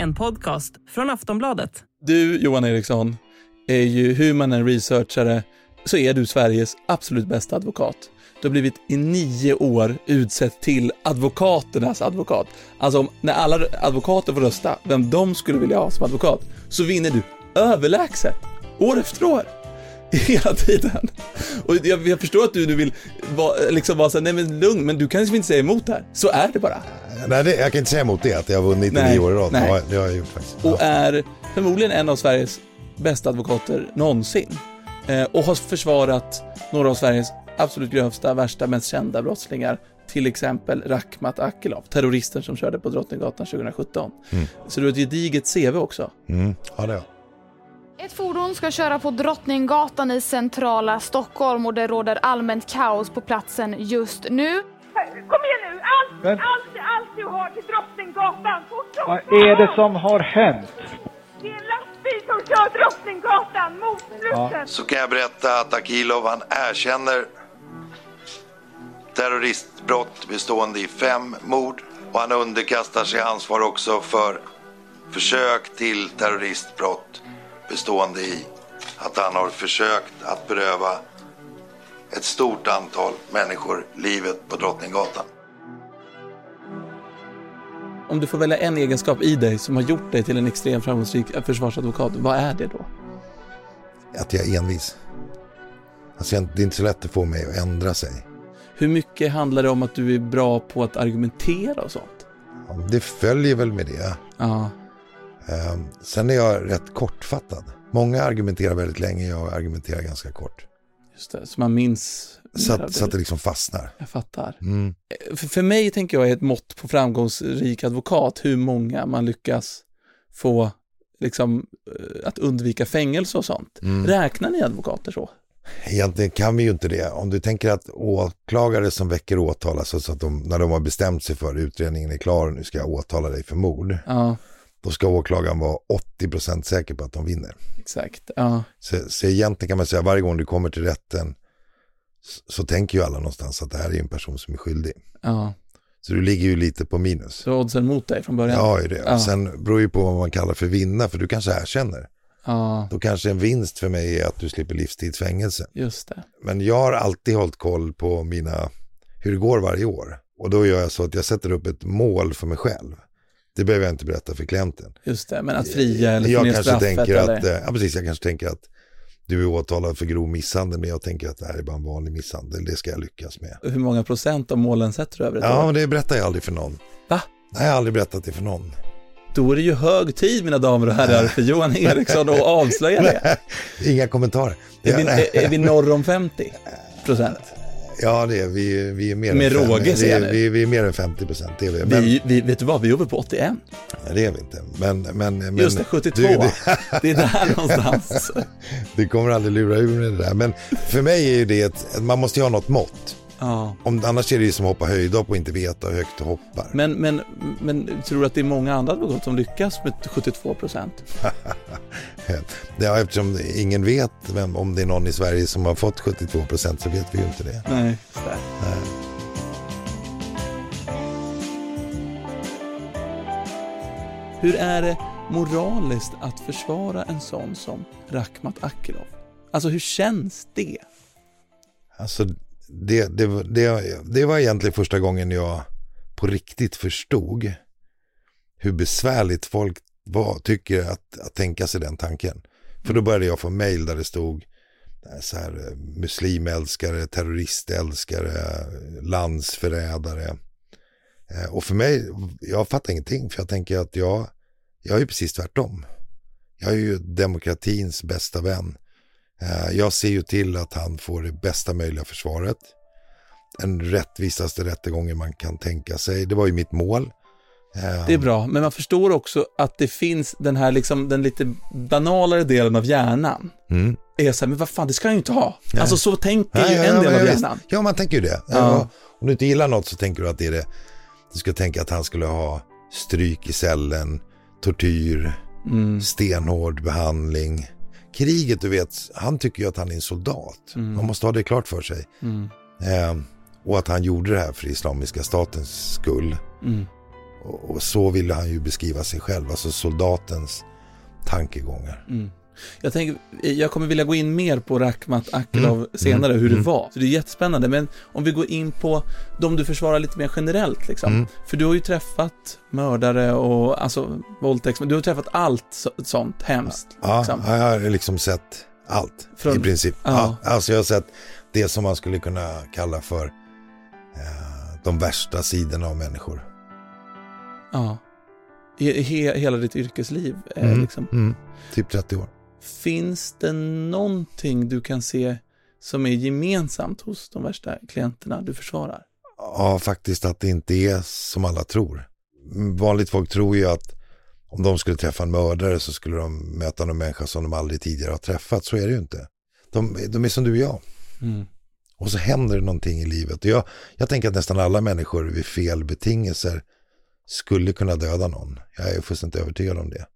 En podcast från Aftonbladet. Du, Johan Eriksson, är ju hur man än researchare så är du Sveriges absolut bästa advokat. Du har blivit i nio år utsett till advokaternas advokat. Alltså om, när alla advokater får rösta vem de skulle vilja ha som advokat, så vinner du överlägset, år efter år. Hela tiden. Och jag, jag förstår att du nu vill vara, liksom vara så här, nej men lugn, men du kan liksom inte säga emot det här. Så är det bara. Nej, det, jag kan inte säga emot det, att jag har vunnit i Nej, nio år i rad. Ja, det har jag gjort faktiskt. och är förmodligen en av Sveriges bästa advokater någonsin. Eh, och har försvarat några av Sveriges absolut grövsta, värsta, mest kända brottslingar. Till exempel Rakhmat Akilov, terroristen som körde på Drottninggatan 2017. Så du har ett gediget CV också. Mm, ja, det har jag. Ett fordon ska köra på Drottninggatan i centrala Stockholm och det råder allmänt kaos på platsen just nu. Kom igen nu! Allt, allt, allt du har till Drottninggatan! Fort Vad är det som har hänt? Det är en lastbil som kör Drottninggatan mot Slussen! så kan jag berätta att Akilov han erkänner terroristbrott bestående i fem mord och han underkastar sig ansvar också för försök till terroristbrott bestående i att han har försökt att beröva ett stort antal människor livet på Drottninggatan. Om du får välja en egenskap i dig som har gjort dig till en extremt framgångsrik försvarsadvokat, vad är det då? Att jag är envis. Alltså, det är inte så lätt att få mig att ändra sig. Hur mycket handlar det om att du är bra på att argumentera och sånt? Ja, Det följer väl med det. Ja, Sen är jag rätt kortfattad. Många argumenterar väldigt länge, jag argumenterar ganska kort. just det. Så man minns. Så att, så att det liksom fastnar. Jag fattar. Mm. För, för mig tänker jag är ett mått på framgångsrik advokat hur många man lyckas få liksom eh, att undvika fängelse och sånt. Mm. Räknar ni advokater så? Egentligen kan vi ju inte det. Om du tänker att åklagare som väcker åtal, alltså så att de, när de har bestämt sig för utredningen är klar och nu ska jag åtala dig för mord. Ja, Då ska åklagaren vara 80% säker på att de vinner. exakt. Ja, Så, så egentligen kan man säga varje gång du kommer till rätten så, så tänker ju alla någonstans att det här är en person som är skyldig. ja. Så du ligger ju lite på minus. Så oddsen mot dig från början? Ja, är det. Ja. Sen beror ju på vad man kallar för vinna, för du kanske erkänner. Ja, Då kanske en vinst för mig är att du slipper livstidsfängelse. just det. Men jag har alltid hållit koll på mina, hur det går varje år. Och då gör jag så att jag sätter upp ett mål för mig själv. Det behöver jag inte berätta för klienten. Just det, men att fria eller jag kanske tänker eller? att, eh, ja precis, jag kanske tänker att du är åtalad för grov misshandel, men jag tänker att det här är bara en vanlig misshandel, det ska jag lyckas med. Hur många procent av målen sätter du över ett Ja, år? men det berättar jag aldrig för någon. Va? Nej, jag har aldrig berättat det för någon. Då är det ju hög tid, mina damer och herrar, för Johan Eriksson att avslöja det. Inga kommentarer. Är vi, är vi norr om 50 procent? Ja, det är vi. Vi är mer Med än fem- råge, jag är, vi, vi är mer än 50 procent, vi. Men, Vi, vi, vet du vad, vi är uppe på 81. Nej, det är vi inte. Men, men, men, Just det, 72. Du, det, Det är där någonstans. du kommer aldrig lura ur mig det där. Men för mig är ju det ett, man måste ju ha något mått. Ja. Om, annars är det ju som att hoppa höjdhopp och inte veta hur högt du hoppar. Men, men, men tror du att det är många andra advokater som lyckas med 72 procent? Ja, eftersom ingen vet vem, om det är någon i Sverige som har fått 72 procent så vet vi ju inte det. Nej. Hur är det moraliskt att försvara en sån som Rakhmat Akilov? Alltså hur känns det? Alltså, det, det, det, det var egentligen första gången jag på riktigt förstod hur besvärligt folk var, tycker att, att tänka sig den tanken. För då började jag få mejl där det stod eh, så här, eh, muslimälskare, terroristälskare, landsförrädare. Eh, Och för mig, jag fattar ingenting för jag tänker att jag, jag är precis tvärtom. Jag är ju demokratins bästa vän. Eh, Jag ser ju till att han får det bästa möjliga försvaret. Den rättvisaste rättegången man kan tänka sig. Det var ju mitt mål. Eh, Det är bra, men man förstår också att det finns den här liksom, den lite banalare delen av hjärnan. Mm. Är så här, men vad fan, det ska jag ju inte ha. Alltså så tänker Ja, ju ja, en ja, del men av hjärnan. Ja, man tänker ju det. Ja. Om du inte gillar något så tänker du att det är det. Du ska tänka att han skulle ha stryk i cellen, tortyr, Mm. stenhård behandling. Kriget, du vet, han tycker ju att han är en soldat. Man måste ha det klart för sig. Mm. Eh, Och att han gjorde det här för Islamiska statens skull. Mm. Och, och så ville han ju beskriva sig själv, alltså soldatens tankegångar. Mm. Jag, tänker, jag kommer vilja gå in mer på Rakhmat Akilov Mm. senare, hur det Mm. var. Så det är jättespännande, men om vi går in på de du försvarar lite mer generellt liksom. Mm. För du har ju träffat mördare och alltså våldtäkt, du har träffat allt så, sånt hemskt. Ja, liksom. jag har liksom sett allt Från- i princip. Ja. Ja. alltså jag har sett det som man skulle kunna kalla för eh, de värsta sidorna av människor. Ja. He, hela ditt yrkesliv, eh, Mm. liksom. Mm. Typ 30 år. Finns det någonting du kan se som är gemensamt hos de värsta klienterna du försvarar? Ja, faktiskt att det inte är som alla tror. Vanligt folk tror ju att om de skulle träffa en mördare så skulle de möta någon människa som de aldrig tidigare har träffat. Så är det ju inte. De, de är som du och jag. Mm. Och så händer det någonting i livet. Jag, jag tänker att nästan alla människor vid fel betingelser skulle kunna döda någon. Jag är fullständigt övertygad om det.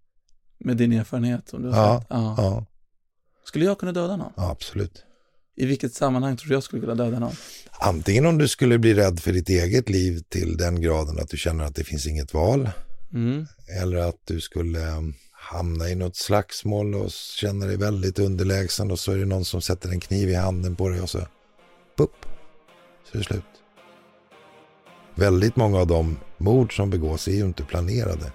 Med din erfarenhet som du har Ja, sett? Ja. Ja, Skulle jag kunna döda någon? ja, absolut. I vilket sammanhang tror du jag skulle kunna döda någon? Antingen om du skulle bli rädd för ditt eget liv till den graden att du känner att det finns inget val. Mm. Eller att du skulle um, hamna i något slagsmål och känna dig väldigt underlägsen och så är det någon som sätter en kniv i handen på dig och så pupp, så är det slut. Väldigt många av de mord som begås är ju inte planerade.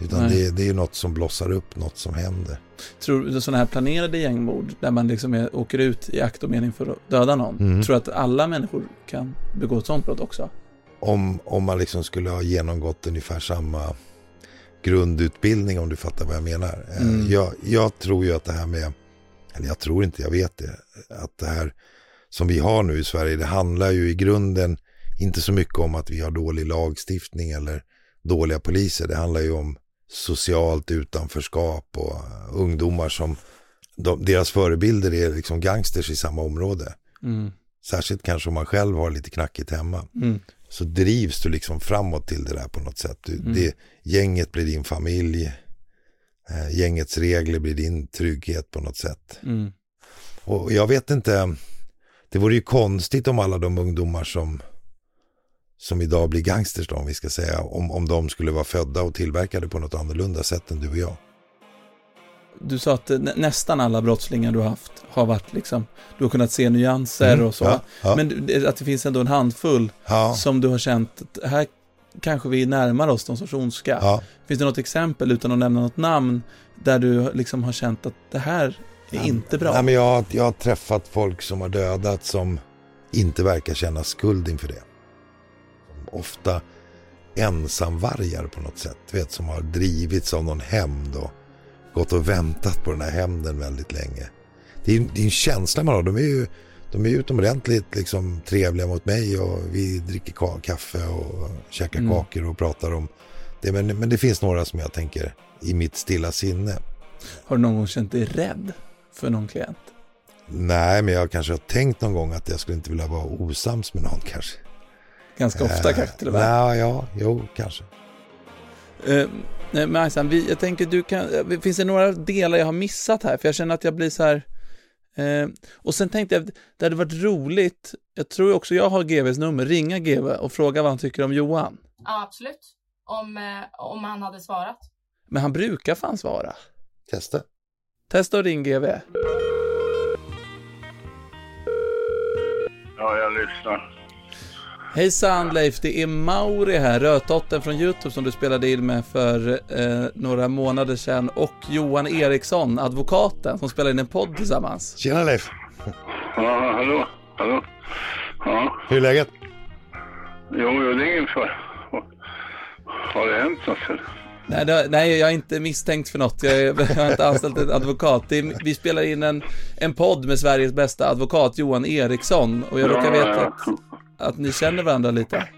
Utan Nej. det, är- det är ju något som blossar upp, något som händer. Tror du sådana här planerade gängmord där man liksom är, åker ut i akt och mening för att döda någon? Mm. Tror du att alla människor kan begå ett sådant brott också? Om, om man liksom skulle ha genomgått ungefär samma grundutbildning om du fattar vad jag menar. Eh, Mm. Jag, jag tror ju att det här med, eller jag tror inte, jag vet det, att det här som vi har nu i Sverige, det handlar ju i grunden inte så mycket om att vi har dålig lagstiftning eller dåliga poliser. Det handlar ju om socialt utanförskap och ungdomar som, de, deras förebilder är liksom gangsters i samma område. Mm. Särskilt kanske om man själv har lite knackigt hemma Mm. så drivs du liksom framåt till det där på något sätt. Du, Mm. det, gänget blir din familj, eh, gängets regler blir din trygghet på något sätt. Mm. Och jag vet inte, det vore ju konstigt om alla de ungdomar som, som idag blir gangsters då, om vi ska säga, om, om de skulle vara födda och tillverkade på något annorlunda sätt än du och jag. Du sa att eh, nä- nästan alla brottslingar du har haft har varit liksom, du har kunnat se nyanser Mm, och så. ja, ja. Men att det finns ändå en handfull Ja, som du har känt, att här kanske vi närmar oss någon sorts ondska. Finns det något exempel, utan att nämna något namn, där du liksom har känt att det här är inte bra? Nej, men jag, har- jag har träffat folk som har dödat som inte verkar känna skuld inför det. Ofta ensamvargar på något sätt. Vet, som har drivits av någon hämnd och gått och väntat på den här hämnden väldigt länge. Det är, det är en känsla man har. De är ju, de är utomordentligt liksom, trevliga mot mig och vi dricker ka- kaffe och käkar Mm. kakor och pratar om det. Men, men det finns några som jag tänker i mitt stilla sinne. Har du någon gång känt dig rädd för någon klient? Nej, men jag kanske har tänkt någon gång att jag skulle inte vilja vara osams med någon kanske. Ganska ofta Eh, kanske till och med. Nej, ja, jo, kanske. Eh, nej, men Aysan, vi, jag tänker du kan, eh, finns det några delar jag har missat här? För jag känner att jag blir så här, eh, och sen tänkte jag, det hade varit roligt, jag tror också jag har GVs nummer, ringa GV och fråga vad han tycker om Johan. Ja, absolut. Om, eh, om han hade svarat. Men han brukar fan svara. Testa. Testa och ring GV. Ja, jag lyssnar. Hejsan Leif, det är Mauri här, Rötotten från YouTube som du spelade in med för eh, några månader sedan och Johan Eriksson, advokaten, som spelade in en podd tillsammans. Tjena Leif. Ja, hallå? Hallå? Ja, Hur är läget? jo, jo, det är ingen fara. Har det hänt något? eller? Nej, det, nej, jag är inte misstänkt för något. Jag, är, jag har inte anställt en advokat. Det är, vi spelar in en, en podd med Sveriges bästa advokat, Johan Eriksson. Och jag råkar Ja, veta ja. att, att ni känner varandra lite.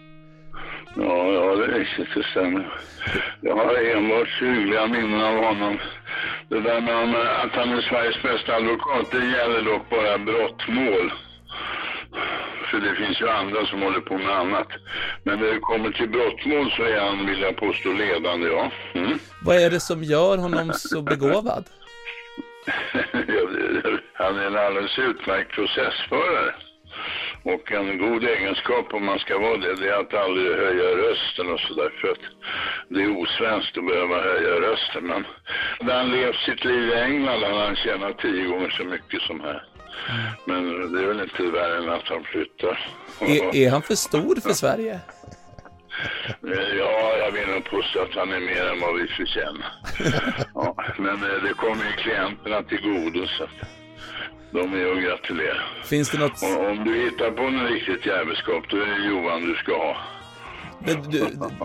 Ja, ja, det det stämmer. Jag har enbart hyggliga minnen av honom. Det där med om, eh, att han är Sveriges bästa advokat, det gäller dock bara brottmål. För det finns ju andra som håller på med annat. Men när det kommer till brottmål så är han, vill jag påstå, ledande, ja. Mm. Vad är det som gör honom så begåvad? han är en alldeles utmärkt processförare. Och en god egenskap om man ska vara det, det är att aldrig höja rösten och sådär. För att det är osvenskt att behöva höja rösten. Men när han levt sitt liv i England hade han tjänat tio gånger så mycket som här. Men det är väl inte värre än att han flyttar. Är, är han för stor för Sverige? Ja, jag vill nog påstå att han är mer än vad vi förtjänar. Ja, men eh, det kommer ju klienterna till godo så att de är att gratulera. Finns det något... Och om du hittar på något riktigt jävelskap, då är det Johan du ska ha. Men du,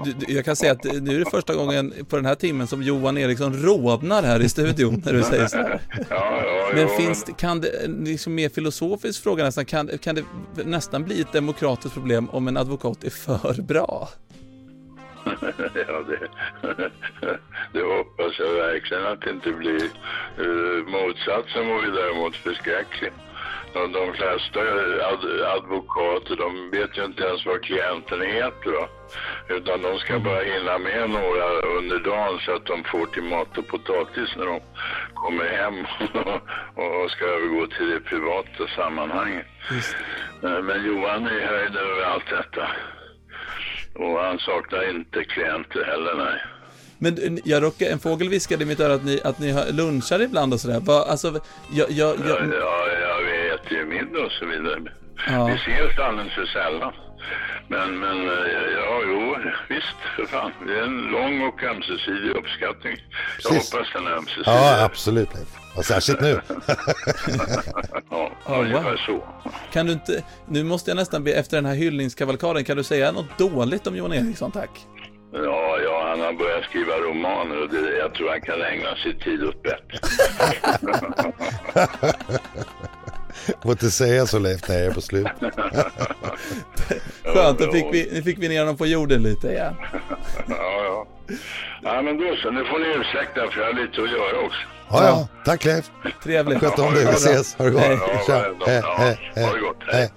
du, du, jag kan säga att nu är det första gången på den här timmen som Johan Eriksson rodnar här i studion när du säger så här. Ja, ja, Men ja, finns det, kan det, liksom mer filosofisk fråga nästan, kan, kan det nästan bli ett demokratiskt problem om en advokat är för bra? ja, det, det hoppas jag verkligen att det inte blir. Motsatsen vore däremot förskräcklig. De, de flesta ad, advokater, de vet ju inte ens vad klienten heter. Va? Utan de ska bara hinna med några under dagen så att de får till mat och potatis när de kommer hem och ska övergå till det privata sammanhanget. Eh, Men Johan är höjd över allt detta. Och han saknar inte klienter heller, nej. Men jag råkar, en fågel viskade i mitt öra att ni, att ni har lunchar ibland och sådär. Alltså, jag, jag, Ja, jag, ja, jag vet ju middag och så vidare. Ja. Vi ses alldeles för sällan. Men, men, eh, ja, jo, visst, för fan. Det är en lång och ömsesidig uppskattning. Jag Precis. hoppas den är ömsesidig. Ja, absolut. Och särskilt nu. ja, Ja, ungefär wow. så. kan du inte, nu måste jag nästan be, efter den här hyllningskavalkaden, kan du säga något dåligt om Johan Eriksson, tack? Ja, ja, han har börjat skriva romaner och det, jag tror han kan ägna sin tid åt bättre. Får inte säga så Leif när jag är på slut. Skönt, då fick vi, nu fick vi ner honom på jorden lite igen. Ja, ja. Ja, men då så. Nu får ni ursäkta för jag har lite att göra också. Ja, ja. Tack Leif. Trevligt. Sköt om dig. Vi ses. Ha det gott. Hej. Hej, hej, hej.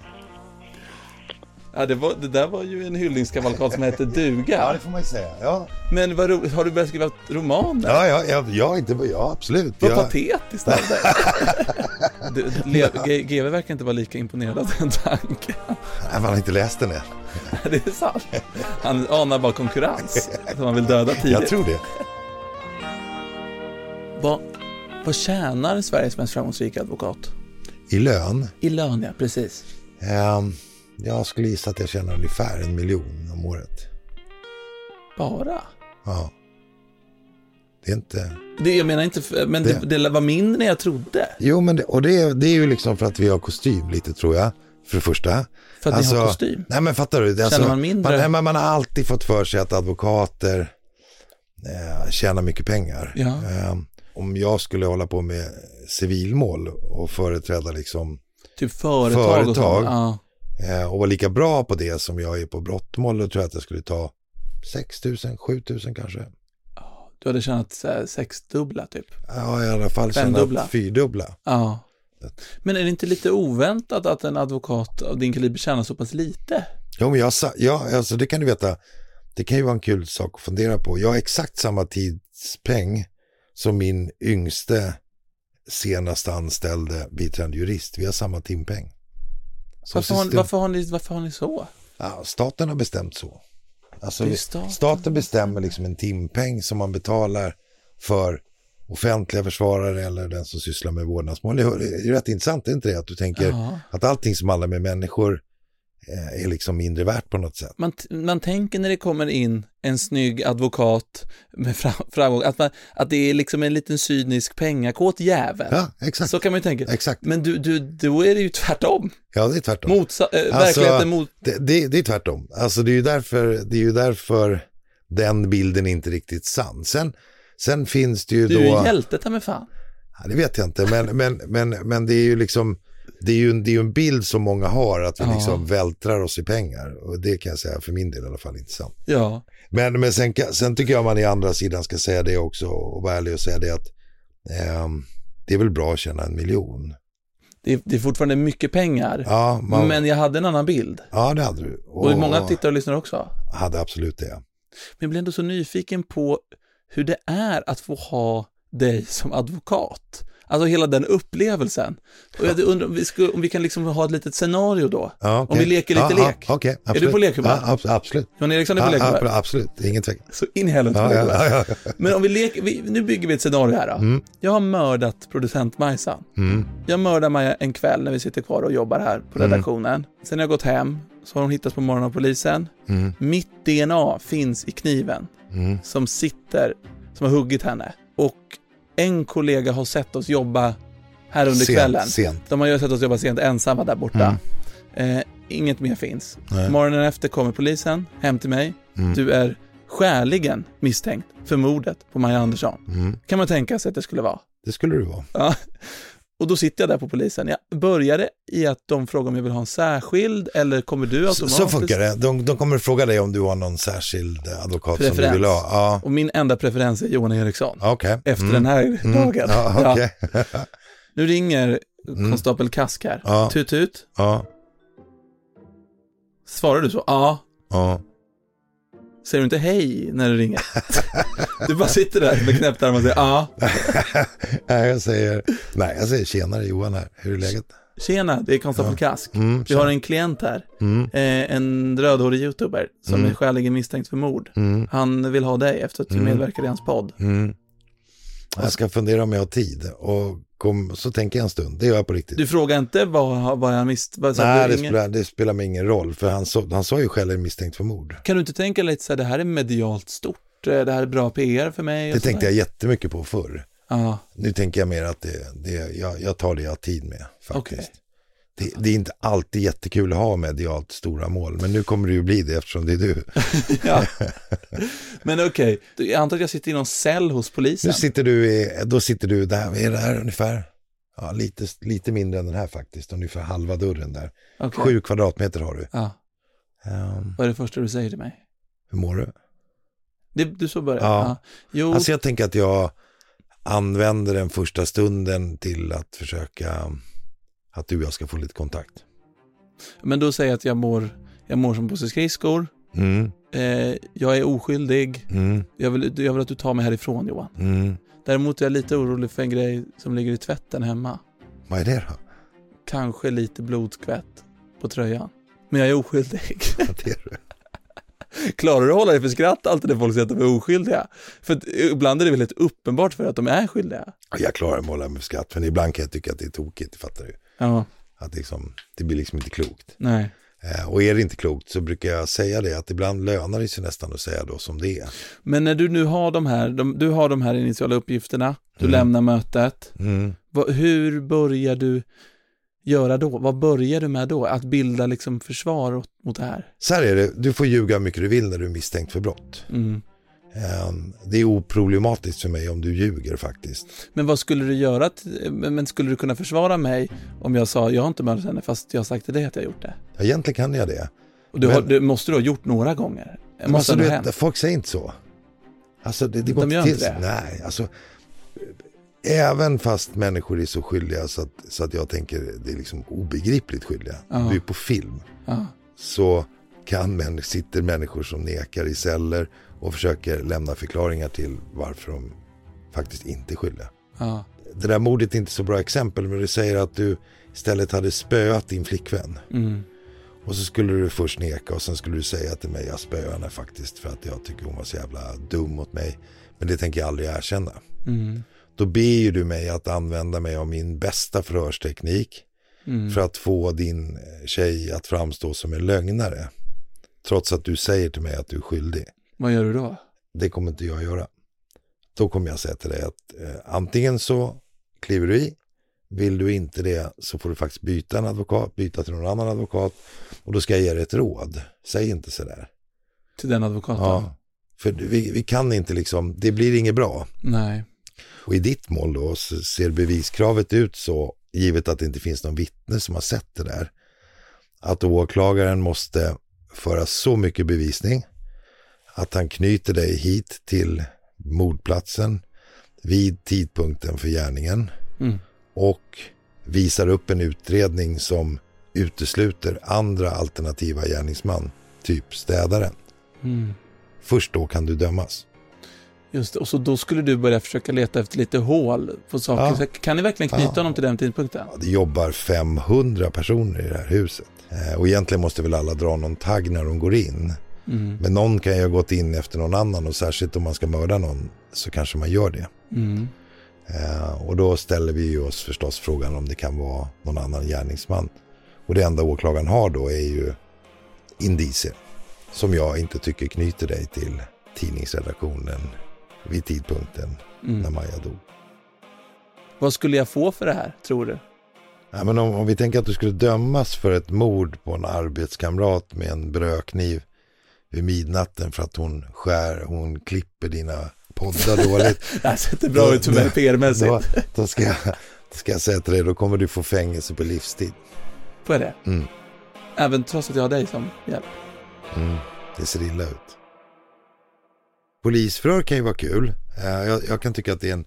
Ja, det, var, det där var ju en hyllningskavalkad som hette duga. får man ju säga. Ja, Men vad ro, har du börjat skriva romaner? ja, ja, ja, ja, inte, ja absolut. Vad Jag, patetiskt av dig. Du, Le- G- GW verkar inte vara lika imponerad av den tanken. Nej, man har inte läst den än. Det är sant. Han anar bara konkurrens som han vill döda tidigt. Jag tror det. Vad, vad tjänar Sveriges mest framgångsrika advokat? I lön. I lön, ja, precis. ehm, jag skulle gissa att jag tjänar ungefär en miljon om året. Bara? Ja. Det är inte... Det, jag menar inte, men det, Det- det var mindre än jag trodde. Jo, men det, och det, är- det är ju liksom för att vi har kostym lite tror jag. För det första. För att ni har kostym? Nej men fattar du? Alltså, man mindre? Man, nej, man har alltid fått för sig att advokater eh, tjänar mycket pengar. Ja. Eh, om jag skulle hålla på med civilmål och företräda liksom Typ företag, och Företag. sånt. Eh, och vara lika bra på det som jag är på brottmål, då tror jag att jag skulle ta 6 000, 7 000 kanske. Du hade tjänat här, sexdubbla typ. Ja, i alla fall tjänat fyrdubbla. Ja. Men är det inte lite oväntat att en advokat av din kaliber tjänar så pass lite? Jo, men jag sa, ja, alltså det kan du veta. Det kan ju vara en kul sak att fundera på. Jag har exakt samma tidspeng som min yngste senaste anställde biträdande jurist. Vi har samma timpeng. Varför har, varför, har ni, varför har ni så? ja, staten har bestämt så. Alltså, staten. staten. bestämmer liksom en timpeng som man betalar för offentliga försvarare eller den som sysslar med vårdnadsmål. Det är rätt intressant, är inte det? Att du tänker Ja. att allting som handlar med människor är liksom mindre värt på något sätt. Man, man tänker när det kommer in en snygg advokat med fram, framgång, att, man, att det är liksom en liten cynisk pengakåt jävel. Ja, exakt. Så kan man ju tänka. Exakt. Men du, du, då är det ju tvärtom. Ja, det är tvärtom. Motsa, äh, Alltså, verkligheten mot... Det, det, det är tvärtom. Alltså det är ju därför, det är ju därför den bilden är inte riktigt sann. Sen, sen finns det ju Du då... är ju hjälte ta mig fan. Ja, det vet jag inte, men, men, men, men det är ju liksom, det är ju, en- det är ju en bild som många har att vi Ja. liksom vältrar oss i pengar. Och det kan jag säga för min del i alla fall inte sant. Ja. Men, men sen, sen tycker jag man i andra sidan ska säga det också och vara ärlig och säga det att ehm, det är väl bra att tjäna en miljon. Det är, det är fortfarande mycket pengar. Ja, man, Men jag hade en annan bild. ja det hade du. Och, många tittare och lyssnar också. hade absolut det. Men jag blir ändå så nyfiken på hur det är att få ha dig som advokat. Alltså hela den upplevelsen. Och jag undrar om vi, skulle, om vi kan liksom ha ett litet scenario då. Ja, okej. Om vi leker lite ja, lek. Ja, okej, Är du på lekhumör? Ja, abs- absolut. Jan Eriksson är på ja, absolut, ingen tvekan. Så in i helvete. Men om vi leker, vi, nu bygger vi ett scenario här då. Mm. Jag har mördat producent Majsan. Mm. Jag mördar Maja en kväll när vi sitter kvar och jobbar här på Mm. redaktionen. Sen har jag gått hem, så har hon hittats på morgonen av polisen. Mm. Mitt DNA finns i kniven Mm. som sitter, som har huggit henne. Och en kollega har sett oss jobba här under Sent, kvällen. sent. De har ju sett oss jobba sent ensamma där borta. Eh, inget mer finns. Mm. Nej. Morgonen efter kommer polisen hem till mig. Mm. Du är skäligen misstänkt för mordet på Maja Andersson. Mm. Kan man tänka sig att det skulle vara. Det skulle du vara. Ja. Och då sitter jag där på polisen. Jag började i att de frågar om jag vill ha en särskild eller kommer du automatiskt? så funkar det. De, de kommer fråga dig om du har någon särskild advokat som du Preferens. vill ha. Ja, Och min enda preferens är Johan Eriksson. okej. Efter Mm. den här Mm. dagen. Ja, Ja. okej. Nu ringer Mm. konstapel Kask här. Ja. Tut tut. ja, Svarar du så? Ja. ja. Säger du inte hej när du ringer? du bara sitter där med knäppt arm och säger ja. nej, jag säger, nej, jag säger tjenare Johan här. Hur är läget? Tjena, det är konstapel Kask. Mm, Vi har en klient här. Mm. Eh, en rödhårig youtuber som Mm. är skäligen misstänkt för mord. Mm. Han vill ha dig efter att du Mm. medverkar i hans podd. Mm. Jag ska fundera om jag har tid och kom, så tänker jag en stund. Det gör jag på riktigt. Du frågar inte vad, vad så att Nej, det ringer- spelar, det spelar mig ingen roll. För han, så, han sa ju själv misstänkt för mord. Kan du inte tänka lite så här, det här är medialt stort, eh, det här är bra PR för mig? Det tänkte sådär? jag jättemycket på förr. Ja, Nu tänker jag mer att det, det, jag, jag tar det jag har tid med faktiskt. Okej. Det, det är inte alltid jättekul att ha medialt stora mål, men nu kommer det ju bli det eftersom det är du. ja. Men okej, jag antar att jag sitter i någon cell hos polisen. Nu sitter du i, då sitter du där, vad är det här ungefär? Ja, lite, lite mindre än den här faktiskt, ungefär halva dörren där. Okej. Sju kvadratmeter har du. Ja. Ehm, Vad är det första du säger till mig? hur mår du? Det, du så börjar? Ja. Jo, Alltså jag tänker att jag använder den första stunden till att försöka att du och jag ska få lite kontakt. men då säger jag att jag mår, jag mår som Bosse Skridskor. Mm, Eh, jag är oskyldig. mm, Jag vill, jag vill att du tar mig härifrån Johan. mm. Däremot är jag lite orolig för en grej som ligger i tvätten hemma. Vad är det då? Kanske lite blodskvätt på tröjan. Men jag är oskyldig. Vad är det? Klarar du att hålla dig för skratt alltid när folk säger att de är oskyldiga? För att ibland är det väldigt uppenbart för att de är skyldiga. Jag klarar att hålla mig för skratt, men ibland kan jag tycka att det är tokigt, fattar du? Ja, Att liksom, det blir liksom inte klokt. nej. Eh, och är det inte klokt så brukar jag säga det, att ibland lönar det sig nästan att säga då som det är. Men när du nu har de här, de, du har de här initiala uppgifterna, du Mm. lämnar mötet. Mm. Vad- hur börjar du göra då? Vad börjar du med då? Att bilda liksom försvar mot det här? Så här är det, du får ljuga hur mycket du vill när du är misstänkt för brott. Mm. Eh, det är oproblematiskt för mig om du ljuger faktiskt. Men vad skulle du göra? t- Men skulle du kunna försvara mig om jag sa jag har inte mördat henne fast jag har sagt till dig att jag gjort det? Egentligen kan jag det. Och du Men- har, det måste du ha gjort några gånger. Men måste alltså, du vet, folk säger inte så. Alltså det, det De går gör inte inte till det? Nej, alltså. Även fast människor är så skyldiga så att, så att jag tänker det är liksom obegripligt skyldiga. Ja. Du är på film. Ja. Så kan män, sitter människor som nekar i celler och försöker lämna förklaringar till varför de faktiskt inte är skyldiga. Ja. Det där mordet är inte så bra exempel men du säger att du istället hade spöat din flickvän. Mm. Och så skulle du först neka och sen skulle du säga till mig jag spöar henne faktiskt för att jag tycker hon var så jävla dum mot mig. Men det tänker jag aldrig erkänna. Mm. Då ber ju du mig att använda mig av min bästa förhörsteknik Mm. för att få din eh, tjej att framstå som en lögnare. Trots att du säger till mig att du är skyldig. Vad gör du då? Det kommer inte jag göra. Då kommer jag säga till dig att eh, antingen så kliver du i. Vill du inte det så får du faktiskt byta en advokat, byta till någon annan advokat. Och då ska jag ge dig ett råd. Säg inte sådär. Till den advokaten? Ja. För vi, vi kan inte liksom, det blir inget bra. Nej. Och i ditt mål då ser beviskravet ut så, givet att det inte finns någon vittne som har sett det där, att åklagaren måste föra så mycket bevisning att han knyter dig hit till mordplatsen vid tidpunkten för gärningen Mm. och visar upp en utredning som utesluter andra alternativa gärningsman, typ städaren. Mm. Först då kan du dömas. Just det, och så då skulle du börja försöka leta efter lite hål på saker. Ja. Kan ni verkligen knyta Ja. honom till den tidpunkten? Ja, det jobbar 500 personer i det här huset. Eh, och egentligen måste väl alla dra någon tagg när de går in. Mm. Men någon kan ju ha gått in efter någon annan och särskilt om man ska mörda någon så kanske man gör det. Mm. Eh, och då ställer vi ju oss förstås frågan om det kan vara någon annan gärningsman. Och det enda åklagaren har då är ju indicier. Som jag inte tycker knyter dig till tidningsredaktionen vid tidpunkten Mm. när Maja dog. Vad skulle jag få för det här, tror du? Ja, men om, om vi tänker att du skulle dömas för ett mord på en arbetskamrat med en brödkniv vid midnatten för att hon skär, hon klipper dina poddar dåligt. Det här ser inte bra ut för mig PR-mässigt. Då, då, ska jag, då ska jag säga till dig, då kommer du få fängelse på livstid. Får jag det? Mm. Även trots att jag har dig som hjälp? Mm, det ser illa ut. Polisförhör kan ju vara kul. Eh, Jag, jag kan tycka att det är en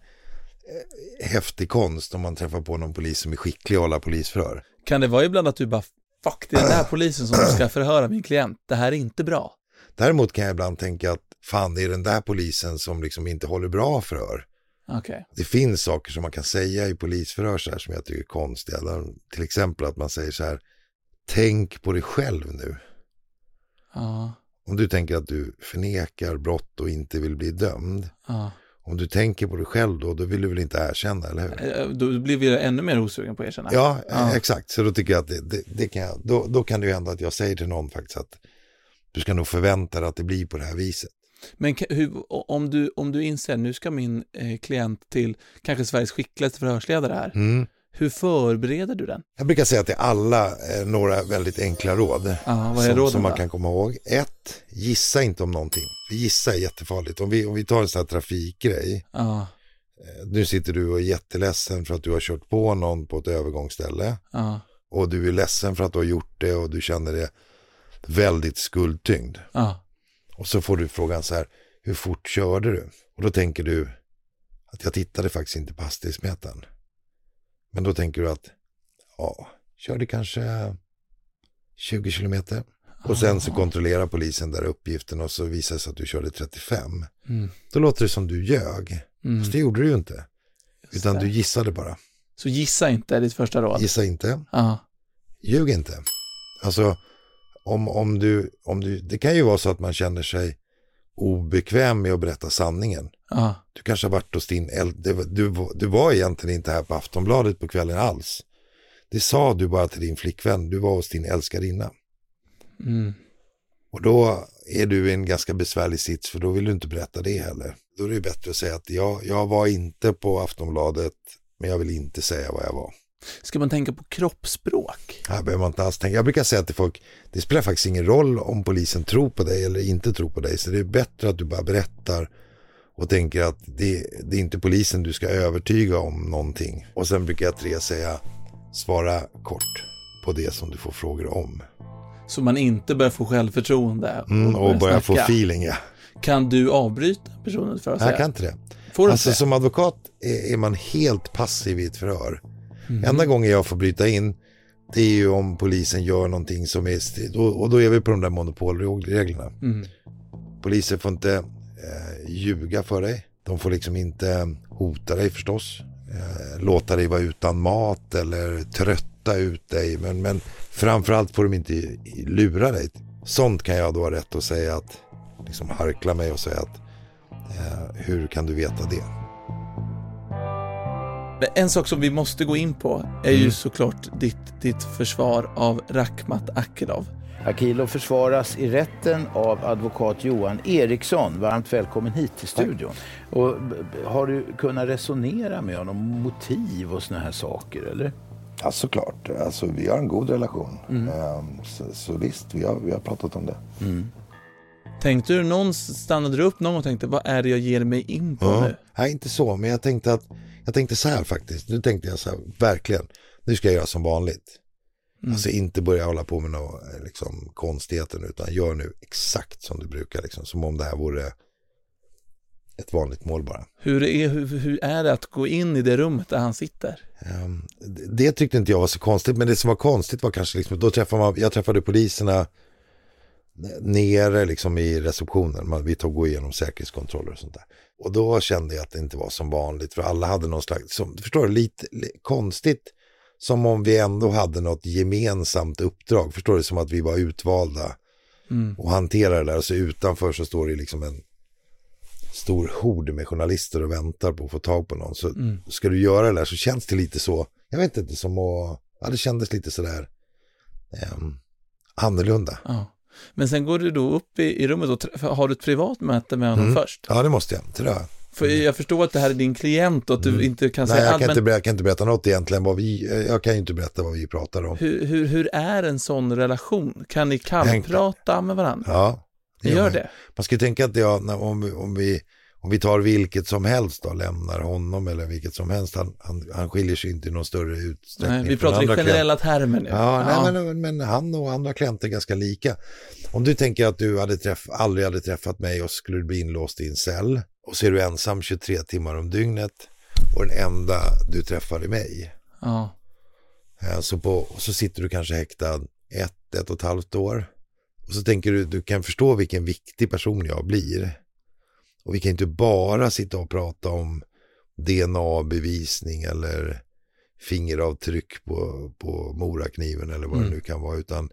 eh, häftig konst om man träffar på någon polis som är skicklig att hålla polisförhör. Kan det vara ibland att du bara, fuck, det är den här polisen som ska förhöra min klient. Det här är inte bra. Däremot kan jag ibland tänka att fan det är den där polisen som liksom inte håller bra förhör. Okej. Det finns saker som man kan säga i polisförhör så här som jag tycker är konstiga. Till exempel att man säger så här, tänk på dig själv nu. Ja, Om du tänker att du förnekar brott och inte vill bli dömd. ja. Om du tänker på dig själv då, då vill du väl inte erkänna, eller hur? Eh, Då blir vi ännu mer osugen på att erkänna. Ja, Ja. eh, exakt. Så då tycker jag att det, det, det kan jag, då, då kan det ju hända att jag säger till någon faktiskt att du ska nog förvänta dig att det blir på det här viset. Men hur, om, du, om du inser, nu ska min eh, klient till kanske Sveriges skickligaste förhörsledare här. Mm. Hur förbereder du den? Jag brukar säga till alla eh, några väldigt enkla råd. Ja, vad är som, som man då? kan komma ihåg. Ett, gissa inte om någonting. Gissa är jättefarligt. Om vi, om vi tar en sån här trafikgrej. Ja, Eh, Nu sitter du och är jätteledsen för att du har kört på någon på ett övergångsställe. ja, Och du är ledsen för att du har gjort det och du känner det väldigt skuldtyngd. Och så får du frågan så här, hur fort körde du? Och då tänker du att jag tittade faktiskt inte på hastighetsmätaren. Men då tänker du att, ja, körde kanske 20 kilometer. Och sen så kontrollerar polisen där uppgiften och så visar det sig att du körde 35. Mm. Då låter det som du ljög. Mm. Fast det gjorde du ju inte. Utan du gissade bara. Så gissa inte är ditt första råd. Gissa inte. Ja, Ljug inte. Alltså, om, om, du, om du, det kan ju vara så att man känner sig obekväm med att berätta sanningen. ja, Du kanske har varit hos din äldre, du, du, var egentligen inte här på Aftonbladet på kvällen alls. Det sa du bara till din flickvän, du var hos din älskarinna. mm. Och då är du i en ganska besvärlig sits för då vill du inte berätta det heller. Då är det bättre att säga att jag, jag var inte på Aftonbladet men jag vill inte säga vad jag var. Ska man tänka på kroppsspråk? Här behöver man inte alls tänka. Jag brukar säga till folk, det spelar faktiskt ingen roll om polisen tror på dig eller inte tror på dig. Så det är bättre att du bara berättar och tänker att det, det är inte polisen du ska övertyga om någonting. Och sen brukar jag tre säga, svara kort på det som du får frågor om. Så man inte börjar få självförtroende Mm, och börja få feeling, ja. Kan du avbryta personen för att säga? Jag kan inte det. Får Alltså det? som advokat är, är man helt passiv i ett förhör. Enda gången jag får bryta in det är ju om polisen gör någonting som är, st- och, och då är vi på de där monopolreglerna. Mm. Poliser får inte eh, ljuga för dig. De får liksom inte hota dig förstås. Eh, låta dig vara utan mat eller trötta ut dig. Men, men framförallt får de inte lura dig. Sånt kan jag då ha rätt att säga att, liksom harkla mig och säga att eh, hur kan du veta det? Men En sak som vi måste gå in på är ju Mm. såklart ditt, ditt försvar av Rakhmat Akilov. Akilov försvaras i rätten av advokat Johan Eriksson. Varmt välkommen hit till studion. Och, har du kunnat resonera med honom om motiv och såna här saker? eller? Ja, såklart. Alltså, vi har en god relation. Ehm, Så, så visst, vi har, vi har pratat om det. Tänkte du någon, stannade du upp någon gång och tänkte vad är det jag ger mig in på Ja. nu? Nej, inte så, men jag tänkte att jag tänkte så här faktiskt. Nu tänkte jag så här, verkligen. Nu ska jag göra som vanligt. Alltså inte börja hålla på med några liksom, konstigheter utan gör nu exakt som du brukar. Liksom, som om det här vore ett vanligt mål bara. Hur är, hur, hur är det att gå in i det rummet där han sitter? Ehm, det- det tyckte inte jag var så konstigt, men det som var konstigt var kanske liksom, då träffade man, jag träffade poliserna nere liksom i receptionen. Man, vi tog gå igenom säkerhetskontroller och sånt där. Och då kände jag att det inte var som vanligt för alla hade någon slags, som, förstår du, lite li, konstigt. Som om vi ändå hade något gemensamt uppdrag. Förstår du, som att vi var utvalda Mm. och hanterar det där. Så utanför så står det liksom en stor hord med journalister och väntar på att få tag på någon. Så Mm. ska du göra det där så känns det lite så, jag vet inte, som att, ja det kändes lite sådär um, annorlunda. Ja. Men sen går du då upp i, i rummet och har du ett privat möte med honom Mm. först? Ja det måste jag, tror jag. För jag förstår att det här är din klient och att du inte kan Mm. Nej, säga jag kan, men inte, berätta- jag kan inte berätta något egentligen. Vad vi, jag kan ju inte berätta vad vi pratar om. hur, hur, hur är en sån relation? Kan ni kallprata med varandra? Ja, Ni gör man. det? Man ska ju tänka att jag, om, vi- om, vi, om vi tar vilket som helst då, lämnar honom eller vilket som helst, han, han, han skiljer sig inte i någon större utsträckning. Nej, vi pratar i generella termer nu. Ja, Nej, men, men han och andra klienter är ganska lika. Om du tänker att du hade träff, aldrig hade träffat mig och skulle bli inlåst i en cell och så är du ensam 23 timmar om dygnet och den enda du träffar är mig. ja. Eh, Så, på, så sitter du kanske häktad ett, ett och ett halvt år. Och så tänker du, du kan förstå vilken viktig person jag blir. Och vi kan inte bara sitta och prata om DNA-bevisning eller fingeravtryck på, på morakniven eller vad Mm. det nu kan vara. Utan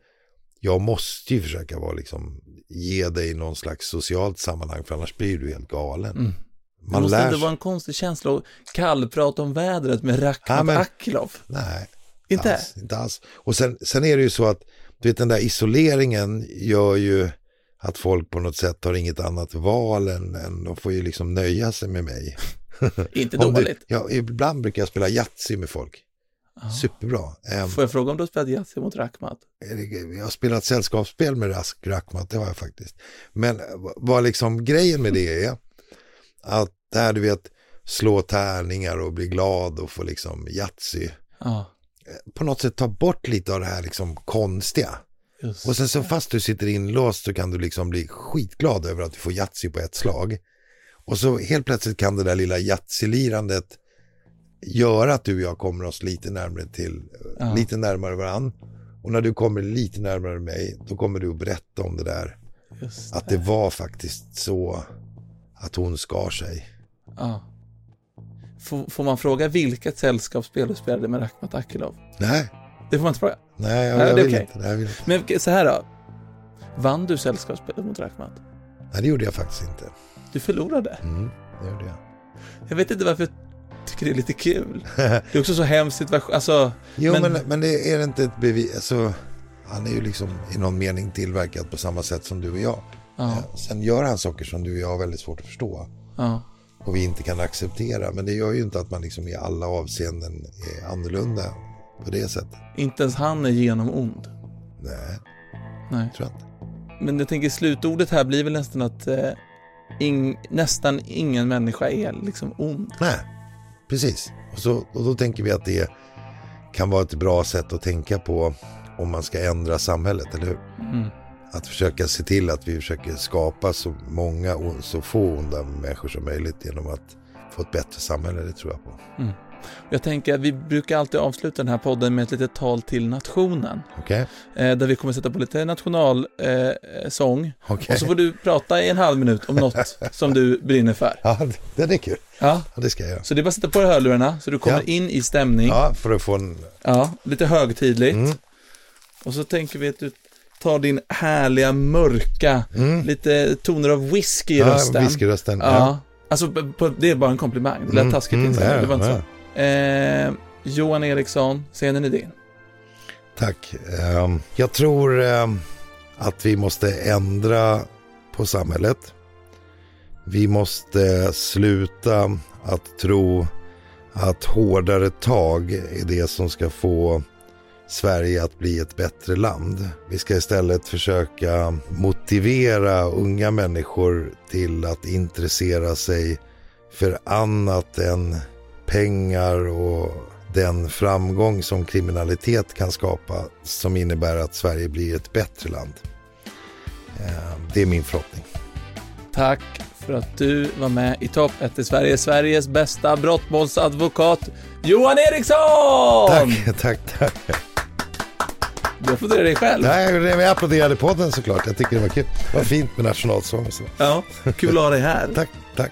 jag måste ju försöka vara liksom, ge dig någon slags socialt sammanhang för annars blir du helt galen. Mm. Det Man måste lär inte vara en konstig känsla att kallprata om vädret med Rakhmat Ja, men- Akilov. Nej. Inte? Alls, inte alls. Och sen, sen är det ju så att du vet, den där isoleringen gör ju att folk på något sätt har inget annat val än, än de får ju liksom nöja sig med mig. Inte Om du- dåligt. ja, ibland brukar jag spela Yatzy med folk. Superbra. Ehm, Får jag fråga om du har spelat Yatzy mot Rakhmat? jag har spelat sällskapsspel med Rask Rakhmat, det har jag faktiskt. Men v- vad liksom grejen med det är att där du vet slå tärningar och bli glad och få liksom Yatzy Ja, på något sätt ta bort lite av det här liksom konstiga. Just Och sen så fast du sitter inlåst så kan du liksom bli skitglad över att du får Yatzy på ett slag. Och så helt plötsligt kan det där lilla Yatzy-lirandet göra att du och jag kommer oss lite närmare till, Ja. lite närmare varann. Och när du kommer lite närmare mig, då kommer du att berätta om det där. Just Att det var faktiskt så att hon skar sig. Ja. Får, får man fråga vilket sällskapsspel du spelade med Rakhmat Akilov? Nej, Det får man inte fråga. nej, jag, Nej, jag vill okej. inte. Jag vill inte. Men så här då. Vann du sällskapsspelet mot Rakhmat? Nej, det gjorde jag faktiskt inte. Du förlorade. Mm, det gjorde jag. Jag vet inte varför jag tycker det är lite kul. Det är också så hemskt situation. Alltså, Jo, Men- men, men, det är inte ett bevis. Alltså, han är ju liksom i någon mening tillverkad på samma sätt som du och jag. ja, Eh, Sen gör han saker som du och jag har väldigt svårt att förstå ja. och vi inte kan acceptera. Men det gör ju inte att man liksom i alla avseenden är annorlunda på det sättet. Inte ens han är genom ond. Nej, Nej. tror jag inte. Men jag tänker slutordet här blir väl nästan att eh, ing, nästan ingen människa är liksom ond. Nej, precis. Och, så, och då tänker vi att det kan vara ett bra sätt att tänka på om man ska ändra samhället, eller hur? Mm. Att försöka se till att vi försöker skapa så många och så få onda människor som möjligt genom att få ett bättre samhälle, det tror jag på. Jag tänker att vi brukar alltid avsluta den här podden med ett litet tal till nationen. Okej? Eh, där vi kommer sätta på lite nationalsång. Eh. Okej. Och så får du prata i en halv minut om något som du brinner för. Ja, det- är kul. Ja. Ja, det ska jag göra. Så det är bara att sätta på dig hörlurarna så du kommer Ja. in i stämning. Ja, för att få en... Ja, lite högtidligt. Mm. Och så tänker vi att du tar din härliga mörka, lite toner av whisky i Mm. Ja, rösten. whiskyrösten. Ja. Ja. Alltså, på, det är bara en komplimang. Det lät Mm, taskigt mm, ja, det var inte så. Eh, Johan Eriksson, scenen är din. Tack. Ehm, jag tror ehm, att vi måste ändra på samhället. Vi måste sluta att tro att hårdare tag är det som ska få Sverige att bli ett bättre land. Vi ska istället försöka motivera unga människor till att intressera sig för annat än pengar och den framgång som kriminalitet kan skapa som innebär att Sverige blir ett bättre land. Eh, det är min förhoppning. Tack för att du var med i Topp 1 i Sverige, Sveriges bästa brottmålsadvokat Johan Eriksson! Tack, tack, tack. Du applåderade dig själv. Nej, jag applåderade podden såklart. Jag tycker det var kul. Det var fint med nationalsång och så. Ja, kul att ha dig här. tack, tack.